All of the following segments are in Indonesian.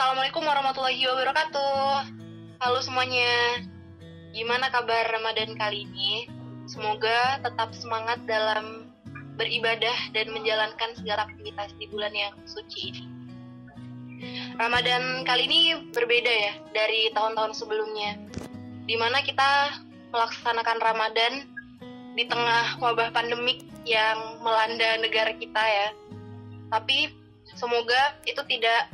Assalamualaikum warahmatullahi wabarakatuh. Halo semuanya. Gimana kabar Ramadan kali ini? Semoga tetap semangat dalam beribadah dan menjalankan segala aktivitas di bulan yang suci ini. Ramadan kali ini berbeda ya dari tahun-tahun sebelumnya. Di mana kita melaksanakan Ramadan di tengah wabah pandemik yang melanda negara kita ya. Tapi semoga itu tidak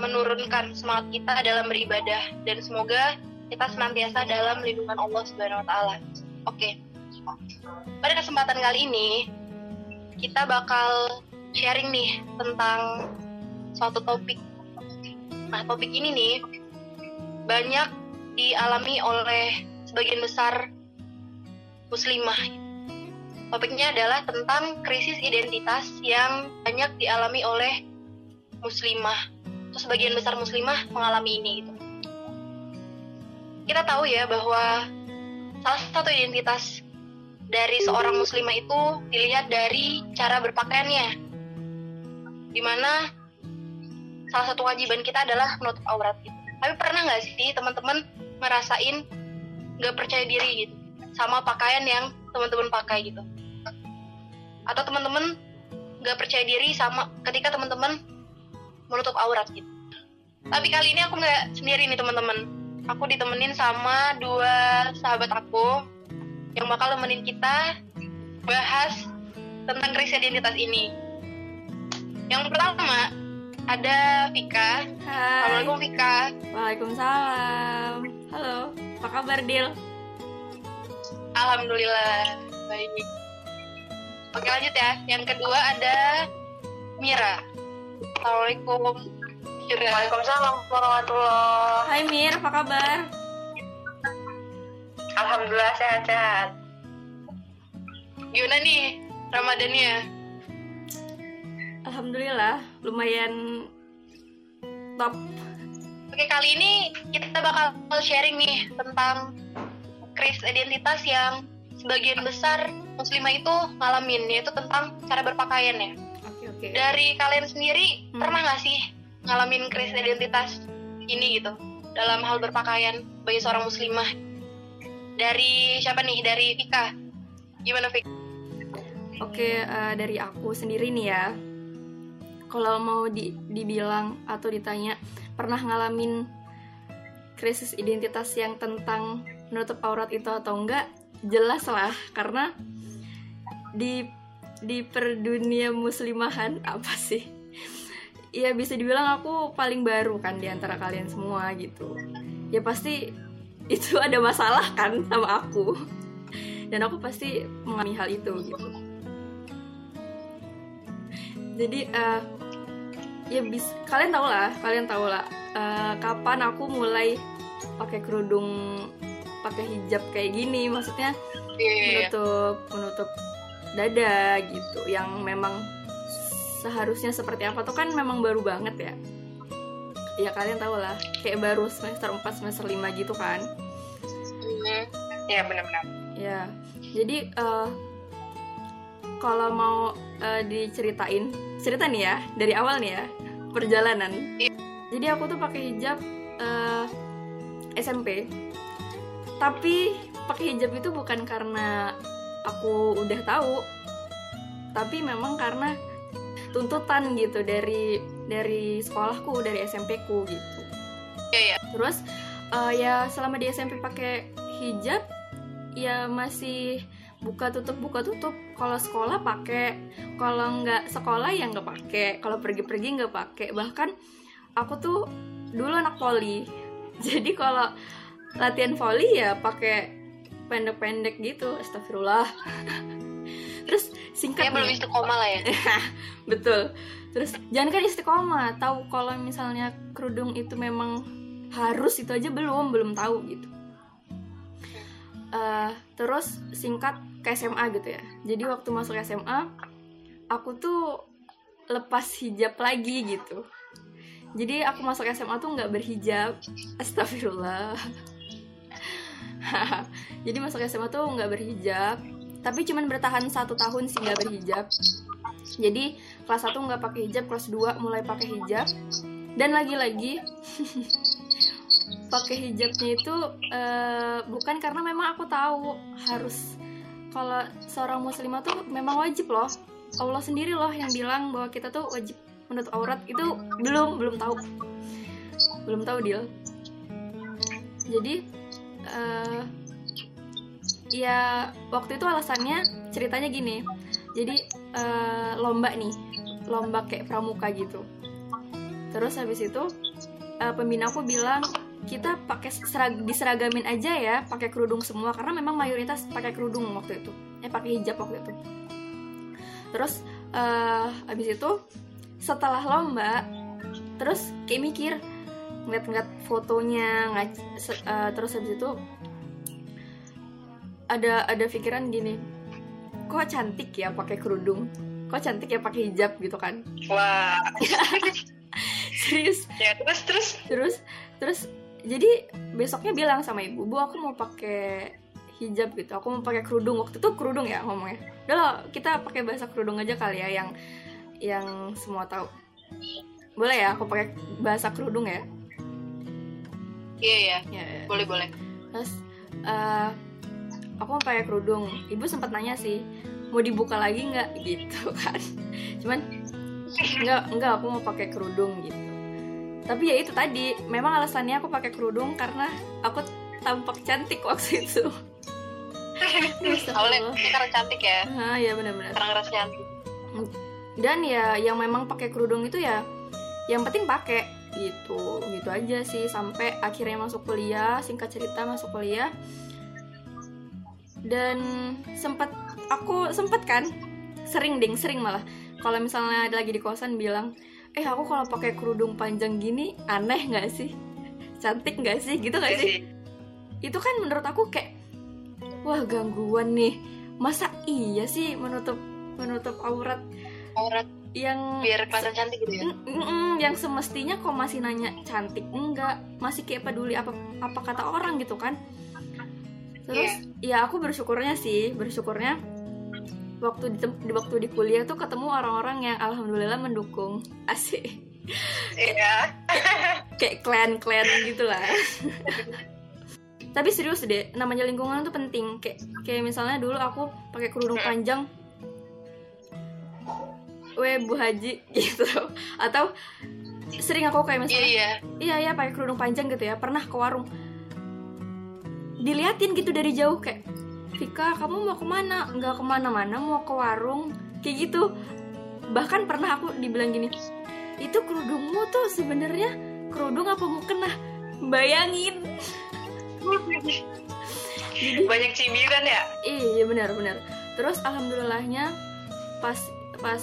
menurunkan semangat kita dalam beribadah dan semoga kita senantiasa dalam lindungan Allah Subhanahu wa taala. Oke. Pada kesempatan kali ini kita bakal sharing nih tentang suatu topik. Nah, topik ini nih banyak dialami oleh sebagian besar muslimah. Topiknya adalah tentang krisis identitas yang banyak dialami oleh muslimah terus sebagian besar muslimah mengalami ini gitu. Kita tahu ya bahwa salah satu identitas dari seorang muslimah itu dilihat dari cara berpakaiannya. Di mana salah satu kewajiban kita adalah menutup aurat gitu. Tapi pernah nggak sih teman-teman merasain nggak percaya diri gitu sama pakaian yang teman-teman pakai gitu? Atau teman-teman nggak percaya diri sama ketika teman-teman menutup aurat gitu. Tapi kali ini aku nggak sendiri nih teman-teman. Aku ditemenin sama dua sahabat aku yang bakal nemenin kita bahas tentang krisis identitas ini. Yang pertama ada Vika. Hai. Assalamualaikum Vika. Waalaikumsalam. Halo, apa kabar Dil? Alhamdulillah baik. Oke lanjut ya. Yang kedua ada Mira. Assalamualaikum. Waalaikumsalam warahmatullah. Hai Mir, apa kabar? Alhamdulillah sehat-sehat. Gimana nih Ramadannya? Alhamdulillah, lumayan top. Oke kali ini kita bakal sharing nih tentang krisis identitas yang sebagian besar muslimah itu ngalamin yaitu tentang cara berpakaian ya. Oke. Dari kalian sendiri Hmm. pernah nggak sih ngalamin krisis identitas ini gitu dalam hal berpakaian bagi seorang muslimah? Dari siapa nih? Dari Vika. Gimana Vika? Oke, eh, dari aku sendiri nih ya. Kalau mau di- dibilang atau ditanya pernah ngalamin krisis identitas yang tentang menutup aurat itu atau enggak, jelas lah karena di di perdunia muslimahan apa sih? Ya bisa dibilang aku paling baru kan di antara kalian semua gitu. Ya pasti itu ada masalah kan sama aku. Dan aku pasti mengalami hal itu gitu jadi eh, ya bis kalian tau lah kalian tau lah eh, kapan aku mulai pakai kerudung pakai hijab kayak gini maksudnya Iya. menutup menutup dada gitu yang memang seharusnya seperti apa tuh kan memang baru banget ya ya kalian tau lah kayak baru semester 4 semester 5 gitu kan Hmm. Iya benar-benar. Ya, jadi eh, kalau mau eh, diceritain, cerita nih ya dari awal nih ya perjalanan. Iya. Jadi aku tuh pakai hijab eh, SMP, tapi pakai hijab itu bukan karena aku udah tahu, tapi memang karena tuntutan gitu dari dari sekolahku, dari SMP ku gitu. Iya, iya. Terus eh, ya selama di SMP pakai hijab ya masih buka tutup buka tutup. Kalau sekolah pakai kalau nggak sekolah ya nggak pakai. Kalau pergi-pergi nggak pakai. Bahkan aku tuh dulu anak voli. Jadi kalau latihan voli ya pakai pendek-pendek gitu astagfirullah. Terus singkat Kayak belum istiqomah lah ya. betul. Terus jangan kan istiqomah tahu kalau misalnya kerudung itu memang harus itu aja belum belum tahu gitu. Eh, terus singkat ke SMA gitu ya. Jadi waktu masuk SMA aku tuh lepas hijab lagi gitu. Jadi aku masuk SMA tuh nggak berhijab. Astagfirullah jadi masuk SMA tuh nggak berhijab. Tapi cuman bertahan satu tahun sih nggak berhijab. Jadi kelas 1 nggak pakai hijab kelas 2 mulai pakai hijab. Dan lagi-lagi pakai hijabnya itu uh, bukan karena memang aku tahu harus kalau seorang muslimah tuh memang wajib loh. Allah sendiri loh yang bilang bahwa kita tuh wajib menutup aurat. Itu belum belum tahu. Belum tahu deal jadi uh, ya waktu itu alasannya ceritanya gini. Jadi uh, lomba nih lomba kayak pramuka gitu. Terus habis itu uh, pembina aku bilang kita pakai serag diseragamin aja ya pakai kerudung semua. Karena memang mayoritas pakai kerudung waktu itu. Eh pakai hijab waktu itu. Terus uh, habis itu setelah lomba terus kayak mikir ngeliat-ngeliat fotonya ngaj uh, terus habis itu ada ada pikiran gini kok cantik ya pakai kerudung? Kok cantik ya pakai hijab? gitu kan. Wah. Serius. Ya terus terus? Terus terus jadi besoknya bilang sama ibu bu aku mau pakai hijab gitu aku mau pakai kerudung. Waktu itu kerudung ya ngomongnya. Udah loh kita pakai bahasa kerudung aja kali ya yang yang semua tahu. Boleh ya aku pakai bahasa kerudung ya iya iya. Ya, ya. boleh boleh. Terus uh, aku mau pakai kerudung. Ibu sempat nanya sih mau dibuka lagi nggak? Gitu kan. Cuman nggak nggak aku mau pakai kerudung gitu. Tapi ya itu tadi memang alasannya aku pakai kerudung karena aku tampak cantik waktu itu. Awalnya karena cantik ya. Ah ya benar-benar. Karena ngerasa cantik. Dan ya yang memang pakai kerudung itu ya yang penting pakai gitu gitu aja sih. Sampai akhirnya masuk kuliah singkat cerita masuk kuliah. Dan sempat aku sempat kan sering ding sering malah. Kalau misalnya lagi di kosan bilang eh aku kalau pakai kerudung panjang gini aneh nggak sih? Cantik nggak sih? Gitu nggak sih. Itu kan menurut aku kayak wah gangguan nih. Masa iya sih menutup menutup aurat? Aurat yang biar kelihatan cantik gitu ya? Mm, mm, mm, yang semestinya kok masih nanya cantik enggak? Masih kayak peduli apa apa kata orang gitu kan. Terus yeah. ya aku bersyukurnya sih bersyukurnya waktu di, di waktu di kuliah tuh ketemu orang-orang yang alhamdulillah mendukung. Asik. Iya. Kayak klan-klan gitu lah tapi serius deh namanya lingkungan tuh penting. Kayak kayak misalnya dulu aku pakai kerudung panjang we bu haji gitu. Atau sering aku kayak misalnya iya iya. Iya pakai kerudung panjang gitu ya. Pernah ke warung. Diliatin gitu dari jauh kayak Vika kamu mau ke mana? Nggak ke mana-mana mau ke warung. Kayak gitu. Bahkan pernah aku dibilang gini itu kerudungmu tuh sebenarnya kerudung apa mau kena bayangin. Jadi banyak cibiran ya? Iya benar-benar terus alhamdulillahnya pas pas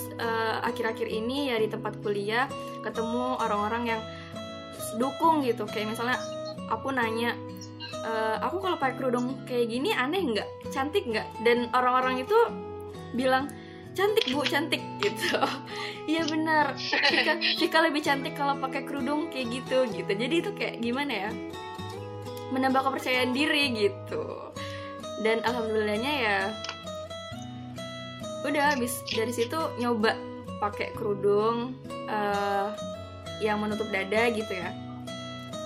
akhir-akhir uh, ini ya di tempat kuliah ketemu orang-orang yang dukung gitu. Kayak misalnya aku nanya uh, aku kalau pakai kerudung kayak gini aneh nggak? Cantik nggak? Dan orang-orang itu bilang cantik bu cantik gitu. Iya benar. Vika lebih cantik kalau pakai kerudung kayak gitu gitu. Jadi itu kayak gimana ya? Menambah kepercayaan diri gitu. Dan alhamdulillahnya ya udah habis dari situ nyoba pakai kerudung uh, yang menutup dada gitu ya.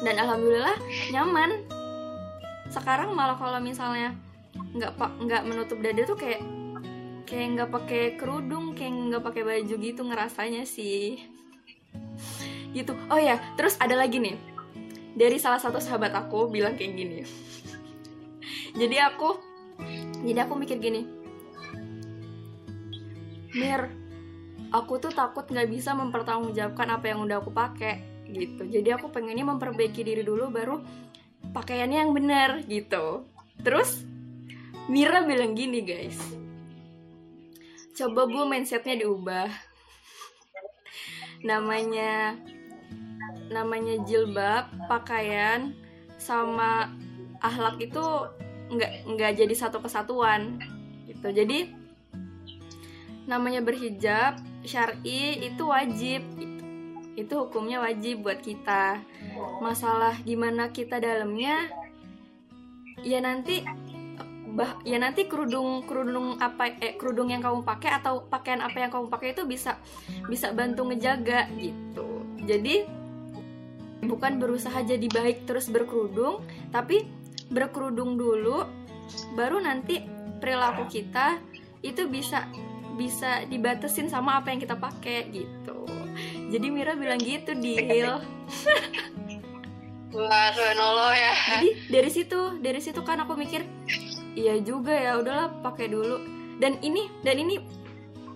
Dan alhamdulillah nyaman. Sekarang malah kalau misalnya nggak nggak menutup dada tuh kayak kayak nggak pakai kerudung kayak nggak pakai baju gitu ngerasanya sih. Gitu. Oh ya terus ada lagi nih. Dari salah satu sahabat aku bilang kayak gini. Jadi aku jadi aku mikir gini Mir aku tuh takut nggak bisa mempertanggungjawabkan apa yang udah aku pakai gitu. Jadi aku pengennya memperbaiki diri dulu baru pakaiannya yang benar gitu. Terus Mira bilang gini guys. Coba bu mindsetnya diubah. Namanya namanya jilbab pakaian sama ahlak itu nggak nggak jadi satu kesatuan gitu. Jadi namanya berhijab syari itu wajib gitu. itu hukumnya wajib buat kita masalah gimana kita dalamnya ya nanti bah ya nanti kerudung kerudung apa eh kerudung yang kamu pakai atau pakaian apa yang kamu pakai itu bisa bisa bantu ngejaga gitu jadi bukan berusaha jadi baik terus berkerudung tapi berkerudung dulu baru nanti perilaku kita itu bisa bisa dibatasin sama apa yang kita pakai gitu. Jadi Mira bilang gitu deal Wah, subhanallah ya. jadi dari situ dari situ kan aku mikir iya juga ya udahlah pakai dulu. Dan ini dan ini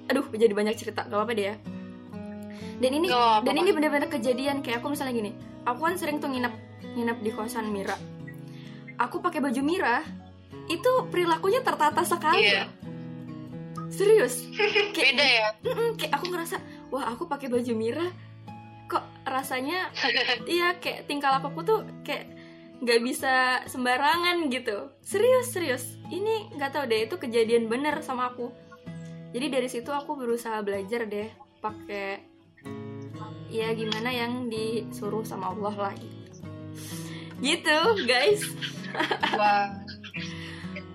aduh jadi banyak cerita gak apa-apa deh ya. Dan ini Gak apa-apa. dan ini benar-benar kejadian kayak aku misalnya gini aku kan sering tuh nginep nginep di kosan Mira. Aku pakai baju Mira itu perilakunya tertata sekali. Iya. Serius? Kayak, Beda ya. Mm-mm, kayak aku ngerasa wah aku pakai baju Mira kok rasanya iya kayak tingkah lakuku tuh kayak nggak bisa sembarangan gitu. Serius serius. Ini nggak tahu deh itu kejadian bener sama aku. Jadi dari situ aku berusaha belajar deh pakai ya gimana yang disuruh sama Allah lah gitu. Gitu guys. Wah.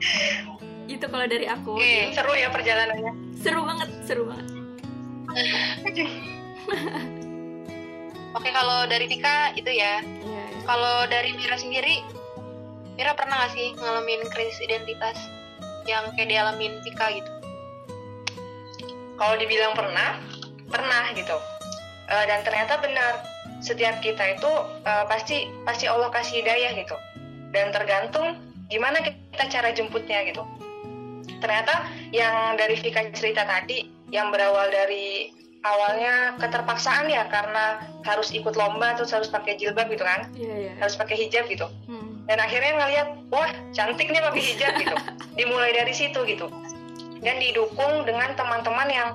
itu kalau dari aku Oke. Seru ya perjalanannya. seru banget seru banget Oke, kalau dari Tika itu ya. Iya, iya. Kalau dari Mira sendiri, Mira pernah gak sih ngalamin krisis identitas yang kayak dialamin Tika gitu? Kalau dibilang pernah, pernah gitu. Eh, dan ternyata benar. Setiap kita itu eh, pasti pasti Allah kasih hidayah gitu. Dan tergantung gimana kita cara jemputnya gitu. Ternyata yang dari Vika cerita tadi, yang berawal dari awalnya keterpaksaan ya karena harus ikut lomba terus harus pakai jilbab gitu kan, iya iya. Harus pakai hijab gitu. Hmm. dan akhirnya ngeliat wah cantik nih pakai hijab gitu. Dimulai dari situ gitu. Dan didukung dengan teman-teman yang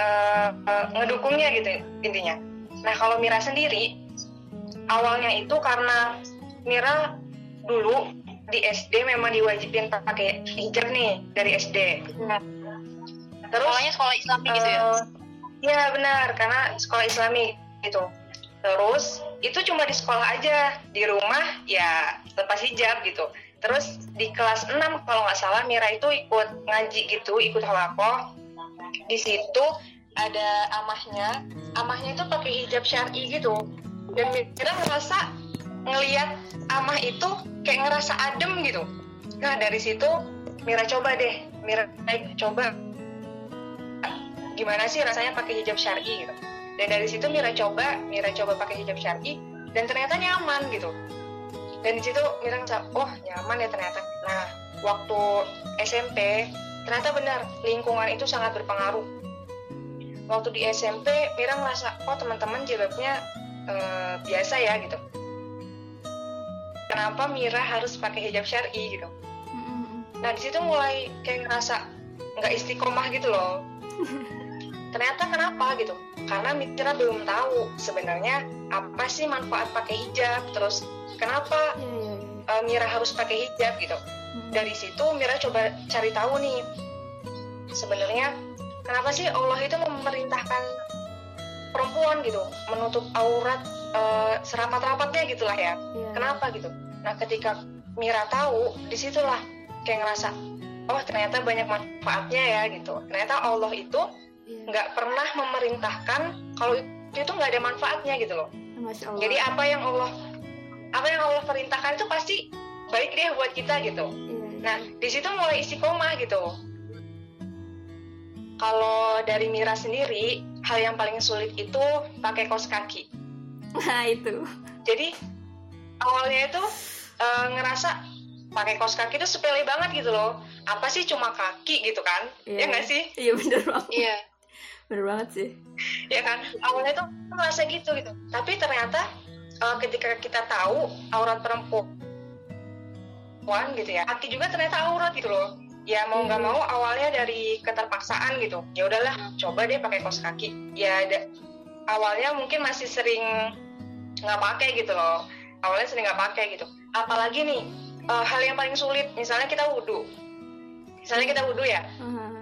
eh, eh, ngedukungnya gitu intinya. Nah kalau Mira sendiri awalnya itu karena Mira dulu di SD memang diwajibin pakai hijab nih dari SD terus Sekolahnya sekolah Islami gitu ya? Eh, Iya benar, karena sekolah Islami gitu. Terus itu cuma di sekolah aja, di rumah ya lepas hijab gitu. Terus di kelas 6 kalau nggak salah Mira itu ikut ngaji gitu, ikut halakoh. Di situ ada amahnya, amahnya itu pakai hijab syar'i gitu. Dan Mira ngerasa ngeliat amah itu kayak ngerasa adem gitu. Nah dari situ Mira coba deh, Mira coba gimana sih rasanya pakai hijab syar'i gitu. Dan dari situ Mira coba, Mira coba pakai hijab syar'i dan ternyata nyaman gitu. Dan di situ Mira ngerasa, oh nyaman ya ternyata. Nah, waktu SMP ternyata benar lingkungan itu sangat berpengaruh. Waktu di SMP Mira ngerasa, oh teman-teman jilbabnya eh, biasa ya gitu. Kenapa Mira harus pakai hijab syar'i gitu? Mm-mm. Nah di situ mulai kayak ngerasa nggak istiqomah gitu loh. Ternyata kenapa gitu? Karena Mira belum tahu sebenarnya apa sih manfaat pakai hijab. Terus kenapa iya. eh, Mira harus pakai hijab gitu? Dari situ Mira coba cari tahu nih sebenarnya kenapa sih Allah itu memerintahkan perempuan gitu menutup aurat eh, serapat-rapatnya gitulah ya. Iya. Kenapa gitu? Nah, ketika Mira tahu, di situlah kayak ngerasa, oh ternyata banyak manfaatnya ya gitu. Ternyata Allah itu Iya. nggak pernah memerintahkan kalau itu itu nggak ada manfaatnya gitu loh. Allah. Jadi apa yang Allah apa yang Allah perintahkan itu pasti baik deh buat kita gitu. Iya, iya. Nah, di situ mulai istiqomah gitu. Kalau dari Mira sendiri, hal yang paling sulit itu pakai kaos kaki. Nah itu. jadi awalnya itu eh, ngerasa pakai kaos kaki itu sepele banget gitu loh apa sih cuma kaki gitu kan Iya. ya nggak sih Iya bener banget. Iya. Bener banget sih. ya kan awalnya tuh ngerasa gitu gitu tapi ternyata eh, ketika kita tahu aurat perempuan gitu ya kaki juga ternyata aurat gitu loh ya mau nggak Hmm. mau awalnya dari keterpaksaan gitu ya udahlah coba deh pakai kaos kaki ya ada awalnya mungkin masih sering nggak pakai gitu loh. Awalnya sering nggak pakai gitu. Apalagi nih eh, hal yang paling sulit misalnya kita wudhu misalnya kita wudhu ya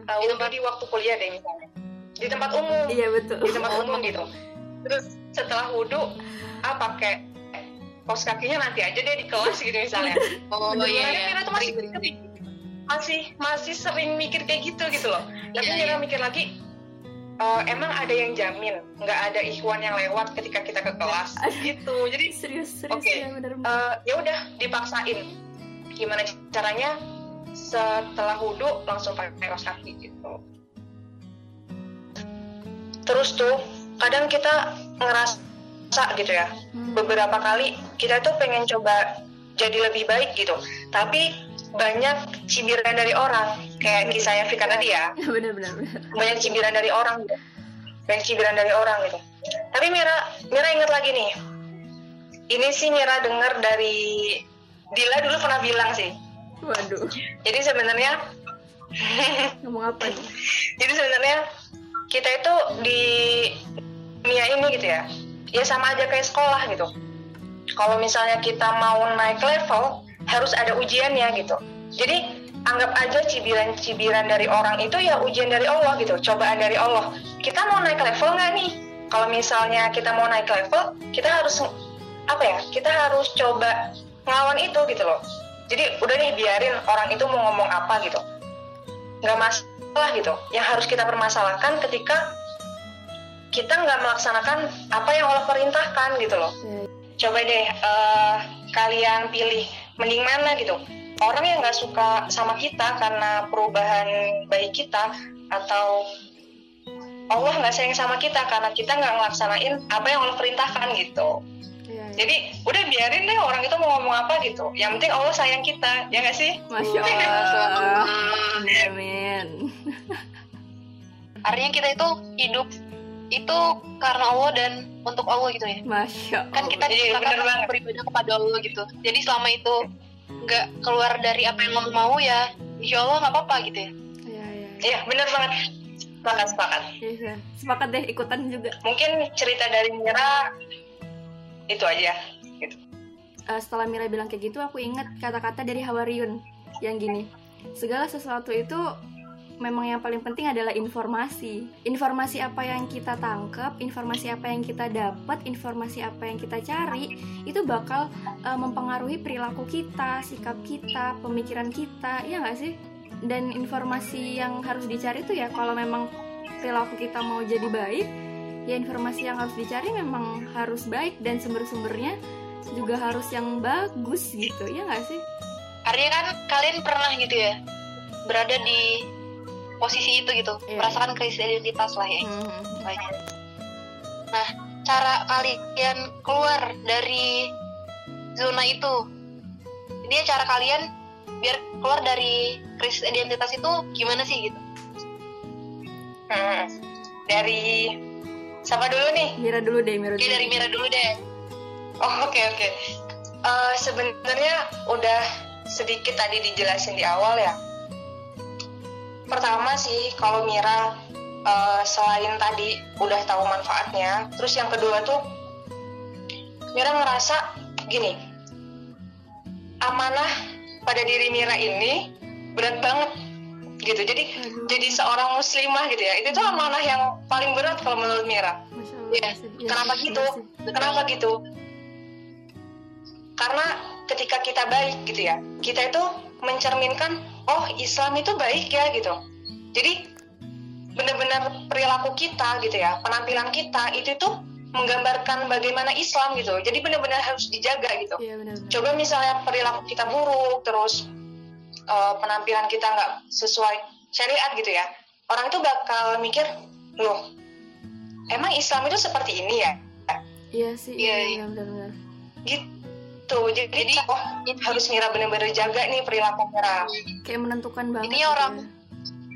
Ah, uh, Di wudhu tempat- di waktu kuliah deh misalnya. Di tempat umum. Iya betul. di tempat umum gitu. Terus setelah wudhu ah pakai kaos kakinya nanti aja deh di kelas gitu misalnya. Oh iya. Iya. Mira tuh masih masih masih sering mikir kayak gitu gitu loh. Tapi Iya, Mira iya. mikir lagi eh, emang ada yang jamin nggak ada ikhwan yang lewat ketika kita ke kelas gitu. Jadi serius serius Oke. ya eh, ya udah dipaksain. Gimana caranya? Setelah wudhu langsung pakai kaos kaki gitu. Terus tuh kadang kita ngerasa gitu ya Hmm. beberapa kali kita tuh pengen coba jadi lebih baik gitu. Tapi banyak cibiran dari orang. Kayak kisahnya Vika tadi ya. Benar benar benar banyak cibiran dari orang gitu. Banyak cibiran dari orang gitu. Tapi Mira Mira ingat lagi nih. Ini sih Mira dengar dari Dila dulu pernah bilang sih. Waduh. Jadi sebenarnya ngomong apa nih? Jadi sebenarnya kita itu di dunia ini gitu ya. Ya sama aja kayak sekolah gitu. Kalau misalnya kita mau naik level harus ada ujiannya gitu. Jadi anggap aja cibiran-cibiran dari orang itu ya ujian dari Allah gitu cobaan dari Allah. Kita mau naik level nggak nih? Kalau misalnya kita mau naik level kita harus apa ya kita harus coba ngelawan itu gitu loh. Jadi udah nih biarin orang itu mau ngomong apa gitu. Nggak masalah gitu. Yang harus kita permasalahkan ketika kita nggak melaksanakan apa yang Allah perintahkan gitu loh. Ya, coba deh eh, kalian pilih mending mana gitu. Orang yang nggak suka sama kita karena perubahan baik kita atau Allah nggak sayang sama kita karena kita nggak ngelaksanain apa yang Allah perintahkan gitu. Ya, ya. jadi udah biarin deh orang itu mau ngomong apa gitu. Yang penting Allah sayang kita ya nggak sih? Masya Allah. Amin. Artinya kita itu hidup itu karena Allah dan untuk Allah gitu ya. masya Kan kita Iya, bener diciptakan beribadah kepada Allah gitu. Jadi selama itu nggak keluar dari apa yang Allah mau ya, insya Allah nggak apa-apa gitu ya. ya ya iya bener banget sepakat sepakat Iya, sepakat deh ikutan juga mungkin cerita dari Mira itu aja gitu. Eh, setelah Mira bilang kayak gitu aku ingat kata-kata dari Hawariun yang gini segala sesuatu itu memang yang paling penting adalah informasi. Informasi apa yang kita tangkap informasi apa yang kita dapat informasi apa yang kita cari itu bakal eh, mempengaruhi perilaku kita sikap kita pemikiran kita ya nggak sih? Dan informasi yang harus dicari itu ya kalau memang perilaku kita mau jadi baik ya informasi yang harus dicari memang harus baik dan sumber-sumbernya juga harus yang bagus gitu ya nggak sih? Artinya kan kalian pernah gitu ya berada di posisi itu gitu, Iya. merasakan krisis identitas lah ya. Hmm. istilahnya. Nah, cara kalian keluar dari zona itu, ini cara kalian biar keluar dari krisis identitas itu gimana sih gitu? Hmm. dari siapa dulu nih Mira dulu deh Mira Oke dulu. dari Mira dulu deh. Oh oke oke. Eh, Sebenarnya udah sedikit tadi dijelasin di awal ya. Pertama sih kalau Mira eh, selain tadi udah tahu manfaatnya, terus yang kedua tuh Mira ngerasa gini, amanah pada diri Mira ini berat banget gitu. Jadi Aduh, jadi seorang muslimah gitu ya, itu tuh amanah yang paling berat kalau menurut Mira. Iya. Iya kenapa sih, gitu? iya. Kenapa gitu? Karena ketika kita baik gitu ya, kita itu mencerminkan, oh Islam itu baik ya gitu. Jadi benar-benar perilaku kita gitu ya, penampilan kita itu tuh menggambarkan bagaimana Islam gitu. Jadi benar-benar harus dijaga gitu. Iya benar-benar. Coba misalnya perilaku kita buruk, terus eh, penampilan kita nggak sesuai syariat gitu ya, orang itu bakal mikir, loh, emang Islam itu seperti ini ya? Iya sih, Iya, iya benar-benar. gitu jadi, Jadi, oh ini- harus Mira bener-bener jaga nih perilaku Mira Kayak menentukan banget. Ini gitu orang- ya.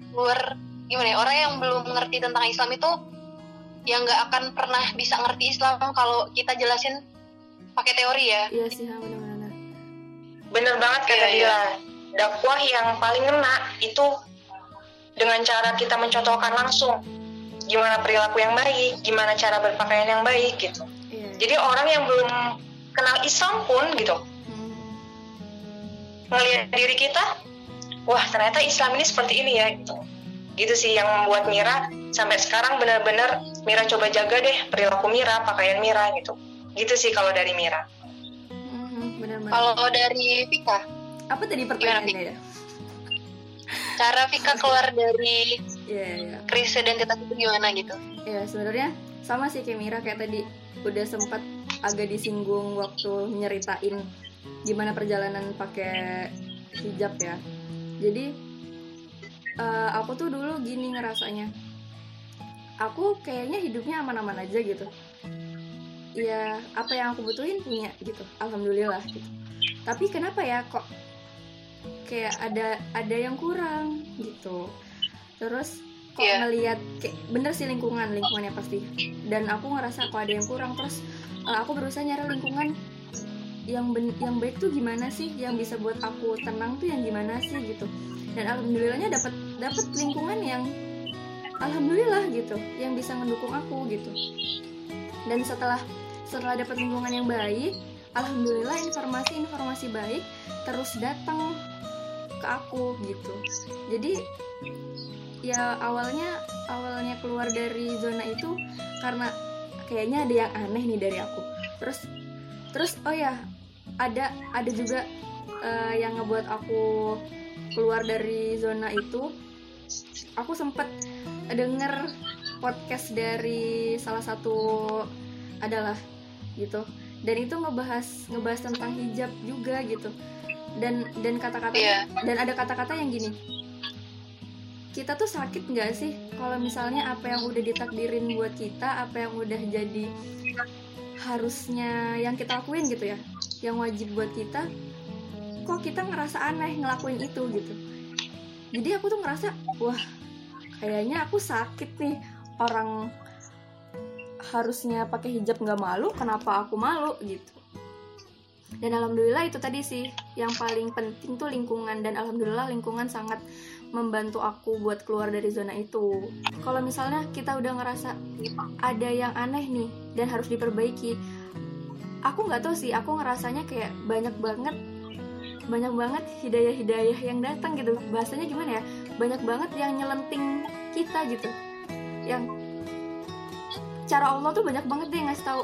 Keluar gimana ya? Orang yang belum mengerti tentang Islam itu yang nggak akan pernah bisa ngerti Islam kalau kita jelasin pakai teori ya. Iya sih, benar-benar. bener banget kata Iya, iya. Dila dakwah yang paling ngena itu dengan cara kita mencontohkan langsung gimana perilaku yang baik gimana cara berpakaian yang baik gitu Iya. jadi orang yang belum kenal Islam pun gitu Hmm. ngelihat diri kita wah ternyata Islam ini seperti ini ya gitu gitu sih yang membuat Mira sampai sekarang benar-benar Mira coba jaga deh perilaku Mira pakaian Mira gitu gitu sih kalau dari Mira benar-benar. Kalau dari Vika, Apa tadi pertanyaannya ya? cara Vika keluar dari Iya, iya, iya. krisis identitas itu gimana gitu Ya sebenarnya sama sih kayak Mira kayak tadi udah sempat agak disinggung waktu nyeritain gimana perjalanan pakai hijab ya. Jadi eh, aku tuh dulu gini ngerasanya, aku kayaknya hidupnya aman-aman aja gitu. Ya apa yang aku butuhin punya gitu, alhamdulillah gitu. Tapi kenapa ya kok kayak ada ada yang kurang gitu. Terus kok Iya. ngelihat kayak bener sih lingkungan lingkungannya pasti. Dan aku ngerasa kok ada yang kurang. Terus eh, aku berusaha nyari lingkungan yang ben- yang baik tuh gimana sih? Yang bisa buat aku tenang tuh yang gimana sih gitu. Dan alhamdulillahnya dapat dapat lingkungan yang alhamdulillah gitu. Yang bisa mendukung aku gitu. Dan setelah setelah dapat lingkungan yang baik alhamdulillah informasi-informasi baik terus datang ke aku gitu. Jadi ya awalnya awalnya keluar dari zona itu karena kayaknya ada yang aneh nih dari aku. Terus terus oh ya ada ada juga eh, yang ngebuat aku keluar dari zona itu. Aku sempet denger podcast dari salah satu adalah gitu. Dan itu ngebahas ngebahas tentang hijab juga gitu. Dan dan kata-kata Iya. dan ada kata-kata yang gini kita tuh sakit nggak sih? Kalau misalnya apa yang udah ditakdirin buat kita apa yang udah jadi harusnya yang kita lakuin gitu ya yang wajib buat kita kok kita ngerasa aneh ngelakuin itu gitu? Jadi aku tuh ngerasa wah kayaknya aku sakit nih. Orang harusnya pakai hijab nggak malu kenapa aku malu? Gitu. Dan alhamdulillah itu tadi sih yang paling penting tuh lingkungan. Dan alhamdulillah lingkungan sangat membantu aku buat keluar dari zona itu. Kalau misalnya kita udah ngerasa ada yang aneh nih dan harus diperbaiki aku nggak tahu sih aku ngerasanya kayak banyak banget banyak banget hidayah-hidayah yang datang gitu. Bahasanya gimana ya? Banyak banget yang nyelenting kita gitu. Yang cara Allah tuh banyak banget deh ngasih tahu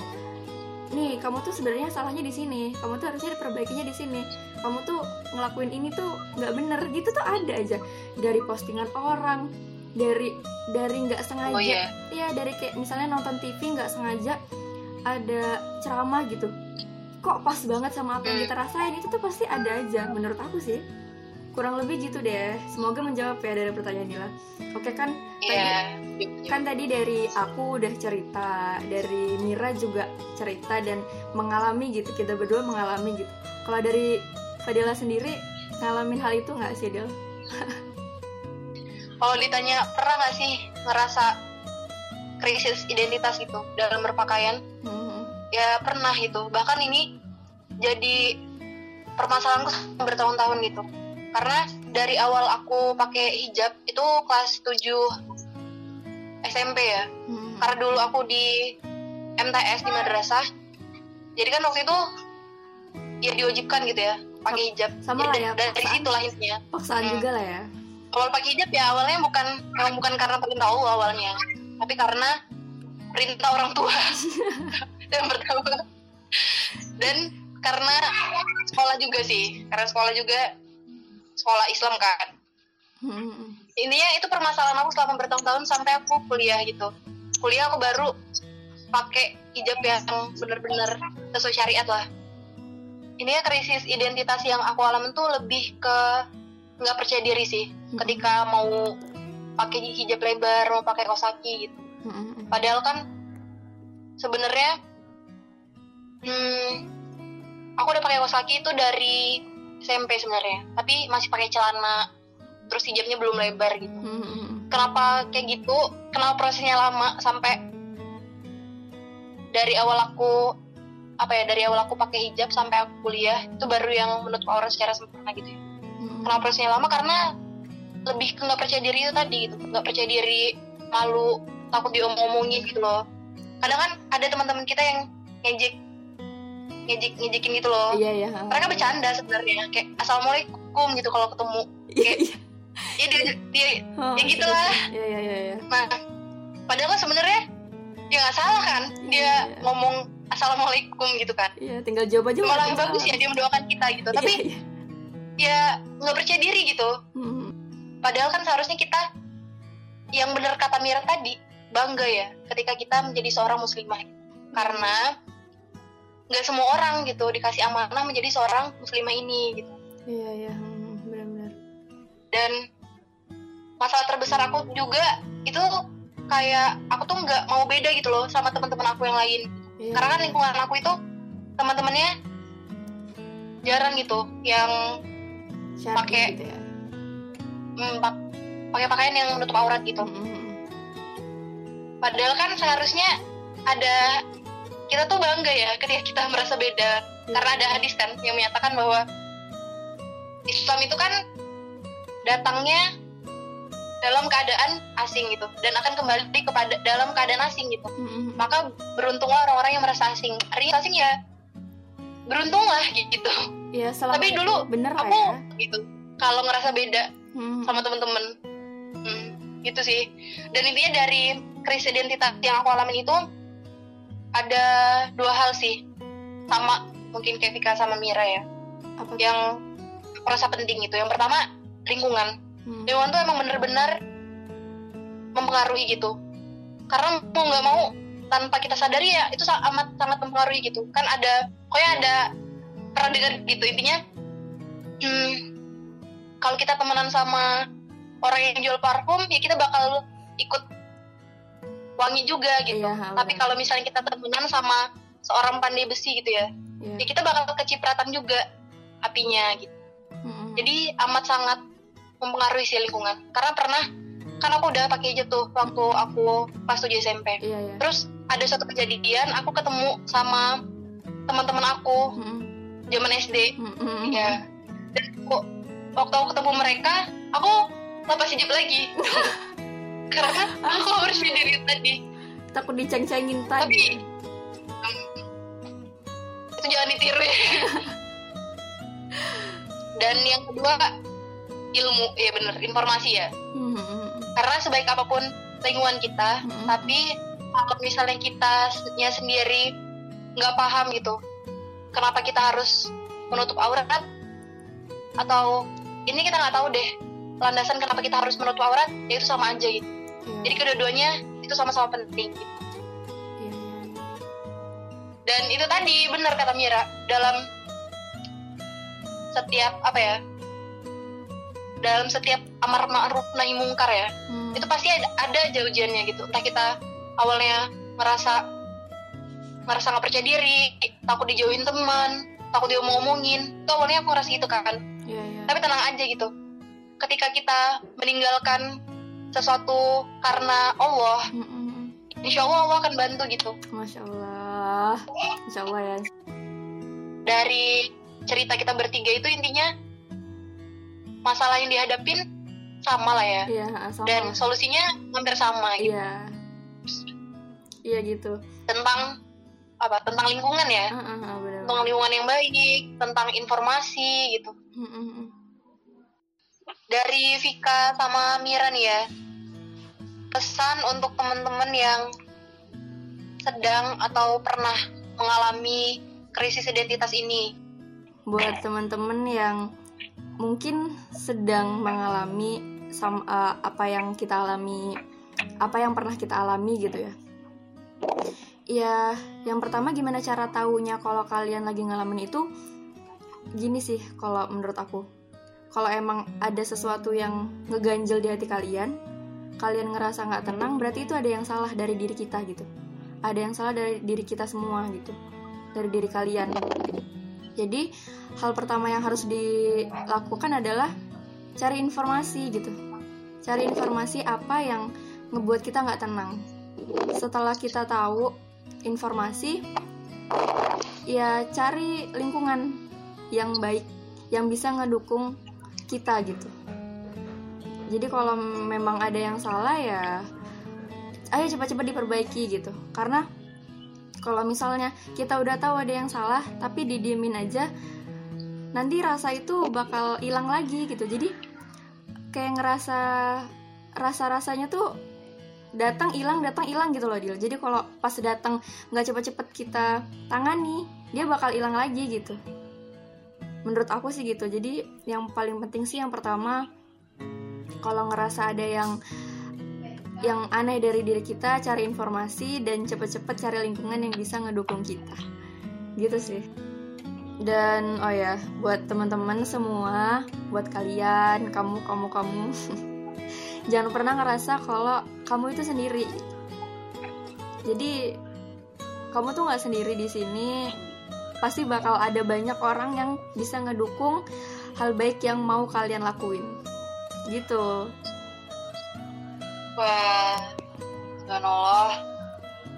nih kamu tuh sebenarnya salahnya di sini kamu tuh harusnya diperbaikinya di sini kamu tuh ngelakuin ini tuh nggak bener gitu tuh ada aja. Dari postingan orang dari dari nggak sengaja. Oh iya. Iya dari kayak misalnya nonton TV nggak sengaja ada ceramah gitu. Kok pas banget sama apa yang Hmm. kita rasain? Itu tuh pasti ada aja menurut aku sih. Kurang lebih gitu deh. Semoga menjawab ya dari pertanyaan Dila. Oke kan iya. kan tadi dari aku udah cerita dari Mira juga cerita dan mengalami gitu kita berdua mengalami gitu. Kalau dari Fadila sendiri ngalamin hal itu nggak sih Del? kalau ditanya pernah nggak sih ngerasa krisis identitas gitu dalam berpakaian Hmm. ya pernah gitu bahkan ini jadi permasalahanku bertahun-tahun gitu karena dari awal aku pakai hijab itu kelas 7 SMP ya Hmm. karena dulu aku di MTS di madrasah jadi kan waktu itu ya diwajibkan gitu ya pakai hijab. sama Jadi lah ya, dari, dari paksaan. situ lah intinya paksaan Hmm. juga lah ya. Awal pakai hijab ya awalnya bukan memang bukan karena perintah Allah awalnya. Tapi karena perintah orang tua. Yang pertama. Dan karena sekolah juga sih. Karena sekolah juga sekolah Islam kan. Hmm. intinya itu permasalahan aku selama bertahun-tahun sampai aku kuliah gitu. Kuliah aku baru pakai hijab yang bener-bener sesuai syariat lah ini ya krisis identitas yang aku alamin tuh lebih ke nggak percaya diri sih Hmm. ketika mau pakai hijab lebar mau pakai kaos kaki gitu Hmm. padahal kan sebenarnya hmm, aku udah pakai kaos kaki itu dari SMP sebenarnya tapi masih pakai celana terus hijabnya belum lebar gitu Hmm. kenapa kayak gitu kenapa prosesnya lama sampai dari awal aku apa ya dari awal aku pakai hijab sampai aku kuliah itu baru yang menutup aurat secara sempurna gitu ya Hmm. kenapa prosesnya lama karena lebih ke nggak percaya diri itu tadi gitu nggak percaya diri malu takut diomong-omongin gitu loh kadang kan ada teman-teman kita yang ngejek ngejek ngejekin gitu loh Iya iya. mereka bercanda sebenarnya kayak assalamualaikum gitu kalau ketemu Iya iya. ya dia, dia Oh, ya gitu lah. Iya iya iya. iya. nah padahal kan sebenarnya dia nggak salah kan dia Iya. ngomong assalamualaikum gitu kan. Iya tinggal jawab aja. malah bagus ya dia mendoakan kita gitu. Iya, tapi iya. ya nggak percaya diri gitu. Hmm. padahal kan seharusnya kita yang benar kata Mira tadi bangga ya ketika kita menjadi seorang muslimah. Karena nggak semua orang gitu dikasih amanah menjadi seorang muslimah ini gitu. Iya iya. Hmm, benar-benar. Dan masalah terbesar aku juga itu kayak aku tuh nggak mau beda gitu loh sama teman-teman aku yang lain Iya, karena kan lingkungan aku itu teman-temannya jarang gitu yang pakai- gitu ya mm, pak- pakai pakaian yang menutup aurat gitu Hmm, hmm, hmm. padahal kan seharusnya ada kita tuh bangga ya ketika kita merasa beda Iya. karena ada hadis kan yang menyatakan bahwa Islam itu kan datangnya dalam keadaan asing gitu. Dan akan kembali kepada dalam keadaan asing gitu. Hmm, hmm, hmm. maka beruntunglah orang-orang yang merasa asing. Artinya asing ya beruntunglah gitu. Selama Tapi dulu bener aku ya. gitu kalau ngerasa beda Hmm, sama temen-temen. Hmm, gitu sih. Dan intinya dari krisis identitas yang aku alamin itu ada dua hal sih. Sama mungkin kayak Vika sama Mira ya. Apa yang merasa penting itu. Yang pertama lingkungan Hmm, lingkungan tuh emang bener-bener mempengaruhi gitu. Karena mau nggak mau tanpa kita sadari ya itu amat sangat mempengaruhi gitu. Kan ada pokoknya ada pernah dengar gitu intinya hmm, kalau kita temenan sama orang yang jual parfum ya kita bakal ikut wangi juga gitu. Iya, tapi kalau misalnya kita temenan sama seorang pandai besi gitu ya iya. ya kita bakal kecipratan juga apinya gitu. Hmm. jadi amat sangat mempengaruhi sih lingkungan. Karena pernah kan aku udah pakai hijab tuh waktu aku pas 7 SMP iya iya. Terus ada suatu kejadian aku ketemu sama teman-teman aku Hmm, hmm. zaman SD Hmm, hmm, hmm. ya dan kok waktu aku ketemu mereka aku lepas hijab lagi. Karena aku harus diri tadi. Takut diceng-cengin tapi tadi. Hmm, itu jangan ditiru ya. Dan yang kedua ilmu ya bener informasi ya Hmm, hmm, hmm. karena sebaik apa pun lingkungan kita Mm-mm. tapi kalau misalnya kita nya sendiri nggak paham gitu kenapa kita harus menutup aurat atau ini kita nggak tahu deh landasan kenapa kita harus menutup aurat ya itu sama aja gitu Iya, jadi kedua-duanya itu sama-sama penting gitu. iya. dan itu tadi benar kata Mira dalam setiap apa ya dalam setiap amar ma'ruf nahi mungkar ya Hmm, itu pasti ada, ada aja ujiannya gitu. Entah kita awalnya merasa merasa nggak percaya diri takut dijauhin teman takut dia ngomongin itu awalnya aku ngerasa gitu kan. Iya, iya. tapi tenang aja gitu. Ketika kita meninggalkan sesuatu karena Allah hmm, hmm. insya Allah Allah akan bantu gitu. Masya Allah. Masya Allah ya. Dari cerita kita bertiga itu intinya masalah yang dihadapin sama lah ya Iya sama dan solusinya hampir sama gitu Iya Iya gitu tentang apa tentang lingkungan ya ah, ah, benar. tentang lingkungan yang baik, tentang informasi gitu. Hmm, hmm, hmm. Dari Vika sama Mira nih ya, pesan untuk teman-teman yang sedang atau pernah mengalami krisis identitas ini. Buat teman-teman yang mungkin sedang mengalami sam, eh, apa yang kita alami Apa yang pernah kita alami gitu ya. Ya, yang pertama gimana cara taunya kalau kalian lagi ngalamin itu? Gini sih kalau menurut aku. Kalau emang ada sesuatu yang ngeganjel di hati kalian Kalian ngerasa nggak tenang berarti itu ada yang salah dari diri kita gitu. Ada yang salah dari diri kita semua gitu. Dari diri kalian Jadi hal pertama yang harus dilakukan adalah cari informasi gitu. Cari informasi apa yang ngebuat kita nggak tenang. Setelah kita tahu informasi ya cari lingkungan yang baik yang bisa ngedukung kita gitu. Jadi kalau memang ada yang salah ya ayo cepat-cepat diperbaiki gitu. Karena kalau misalnya kita udah tahu ada yang salah tapi didiemin aja nanti rasa itu bakal hilang lagi gitu. Jadi kayak ngerasa rasa-rasanya tuh datang hilang datang hilang gitu loh Dil. Jadi kalau pas datang nggak cepet-cepet kita tangani dia bakal hilang lagi gitu. Menurut aku sih gitu. Jadi yang paling penting sih yang pertama kalau ngerasa ada yang yang aneh dari diri kita cari informasi dan cepet-cepet cari lingkungan yang bisa ngedukung kita. Gitu sih. Dan oh ya buat teman-teman semua buat kalian kamu kamu kamu jangan pernah ngerasa kalau kamu itu sendiri. Jadi kamu tuh nggak sendiri di sini. Pasti bakal ada banyak orang yang bisa ngedukung hal baik yang mau kalian lakuin. Gitu Wah, subhanallah.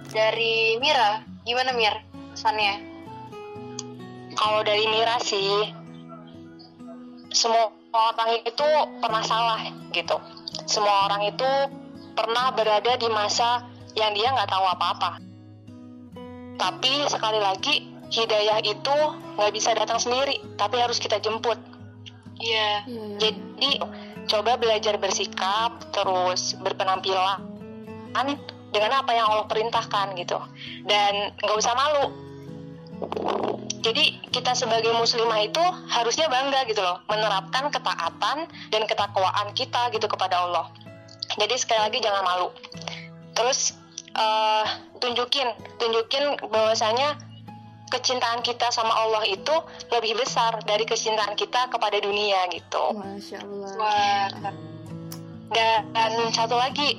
Dari Mira, gimana Mir pesannya? Kalau dari Mira sih, semua orang itu pernah salah gitu. Semua orang itu pernah berada di masa yang dia nggak tahu apa-apa. Tapi sekali lagi, hidayah itu nggak bisa datang sendiri, tapi harus kita jemput. Iya. Iya. Jadi coba belajar bersikap, terus berpenampilan dengan apa yang Allah perintahkan gitu, dan nggak usah malu. Jadi kita sebagai muslimah itu harusnya bangga gitu loh, menerapkan ketaatan dan ketakwaan kita gitu kepada Allah. Jadi sekali lagi jangan malu. Terus eh, tunjukin, tunjukin bahwasanya kecintaan kita sama Allah itu lebih besar dari kecintaan kita kepada dunia gitu. masya Allah Wah, Dan, dan satu lagi,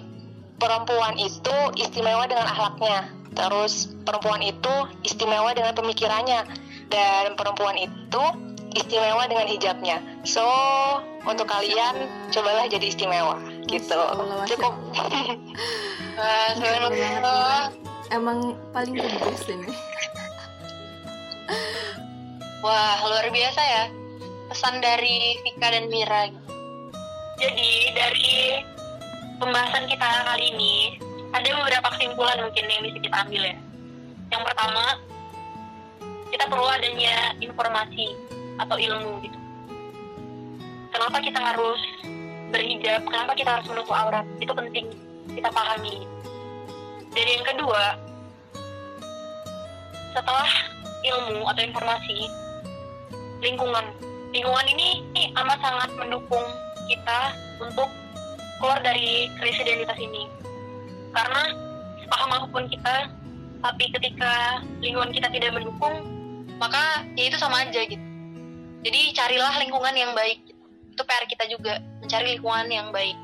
perempuan itu istimewa dengan akhlaknya. Terus perempuan itu istimewa dengan pemikirannya. Dan perempuan itu istimewa dengan hijabnya. So, untuk kalian cobalah jadi istimewa gitu. Allah, Cukup. emang paling the best ini Wah, luar biasa ya. Pesan dari Vika dan Mira. Jadi dari pembahasan kita kali ini ada beberapa kesimpulan mungkin yang bisa kita ambil ya. Yang pertama, kita perlu adanya informasi atau ilmu gitu. Kenapa kita harus berhijab? Kenapa kita harus menutup aurat? Itu penting kita pahami. Dan yang kedua, setelah ilmu atau informasi, lingkungan. Lingkungan ini amat sangat mendukung kita untuk keluar dari krisis identitas ini. Karena sepaham apa pun kita, tapi ketika lingkungan kita tidak mendukung, Maka ya itu sama aja gitu. Jadi carilah lingkungan yang baik. Itu PR kita juga, mencari lingkungan yang baik.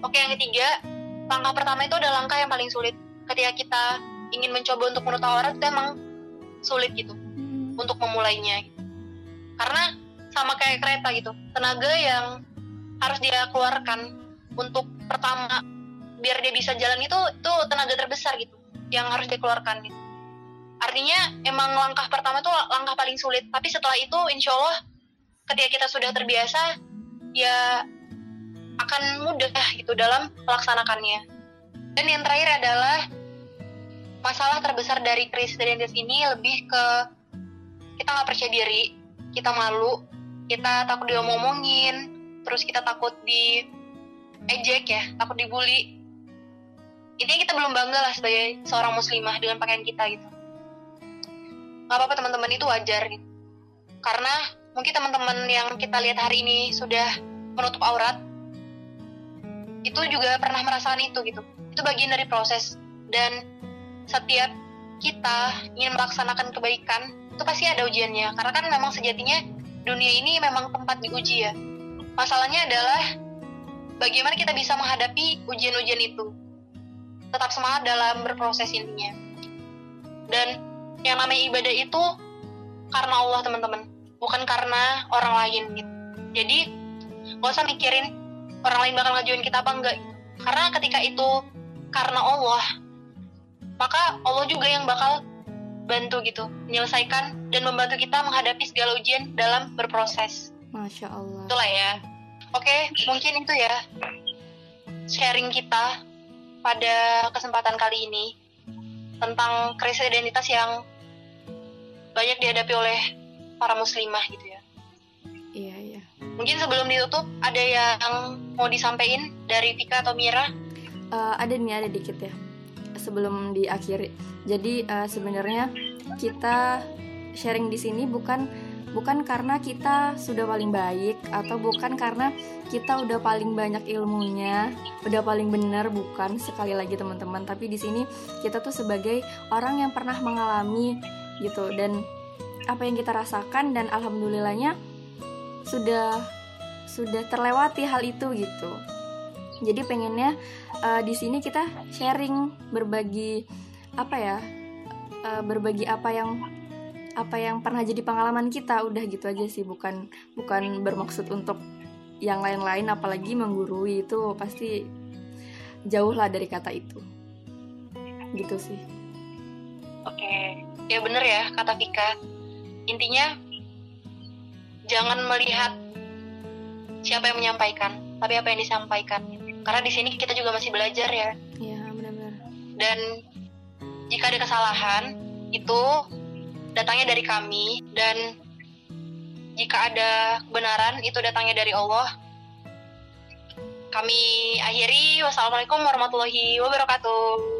Oke, yang ketiga, langkah pertama itu adalah langkah yang paling sulit. Ketika kita ingin mencoba untuk menutup aurat itu emang sulit gitu untuk memulainya. gitu. Karena sama kayak kereta gitu, tenaga yang harus dia keluarkan untuk pertama biar dia bisa jalan itu itu tenaga terbesar gitu yang harus dikeluarkan gitu. Artinya emang langkah pertama itu langkah paling sulit, tapi setelah itu insya Allah ketika kita sudah terbiasa ya akan mudah gitu dalam melaksanakannya. Dan yang terakhir adalah masalah terbesar dari krisis identitas ini lebih ke kita nggak percaya diri, kita malu, kita takut diomongin, terus kita takut di ejek ya, takut dibully. Intinya kita belum bangga lah sebagai seorang muslimah dengan pakaian kita gitu. Gak apa-apa teman-teman itu wajar gitu. Karena mungkin teman-teman yang kita lihat hari ini sudah menutup aurat, itu juga pernah merasakan itu gitu. Itu bagian dari proses dan setiap kita ingin melaksanakan kebaikan itu pasti ada ujiannya. Karena kan memang sejatinya dunia ini memang tempat diuji ya. Masalahnya adalah bagaimana kita bisa menghadapi ujian-ujian itu. Tetap semangat dalam berproses intinya. Dan yang namanya ibadah itu karena Allah teman-teman. Bukan karena orang lain gitu. Jadi gak usah mikirin orang lain bakal ngajuin kita apa enggak. Karena ketika itu karena Allah maka Allah juga yang bakal bantu gitu menyelesaikan dan membantu kita menghadapi segala ujian dalam berproses Masya Allah. itulah ya oke mungkin itu ya sharing kita pada kesempatan kali ini tentang krisis identitas yang banyak dihadapi oleh para muslimah gitu ya Iya, iya. mungkin sebelum ditutup ada yang mau disampaikan dari Vika atau Mira Eh, ada nih, ada dikit ya. Sebelum diakhiri. Jadi eh, sebenarnya kita sharing di sini bukan bukan karena kita sudah paling baik atau bukan karena kita udah paling banyak ilmunya udah paling benar bukan sekali lagi teman-teman. Tapi di sini kita tuh sebagai orang yang pernah mengalami gitu. Dan apa yang kita rasakan dan alhamdulillahnya sudah sudah terlewati hal itu gitu. Jadi pengennya uh, di sini kita sharing berbagi apa ya uh, berbagi apa yang apa yang pernah jadi pengalaman kita. Udah gitu aja sih bukan bukan bermaksud untuk yang lain-lain apalagi menggurui itu pasti jauh lah dari kata itu. Gitu sih. Oke. Ya bener ya kata Vika. Intinya jangan melihat siapa yang menyampaikan tapi apa yang disampaikan karena di sini kita juga masih belajar ya. Iya benar-benar. Dan jika ada kesalahan itu datangnya dari kami. Dan jika ada kebenaran itu datangnya dari Allah. Kami akhiri. Wassalamualaikum warahmatullahi wabarakatuh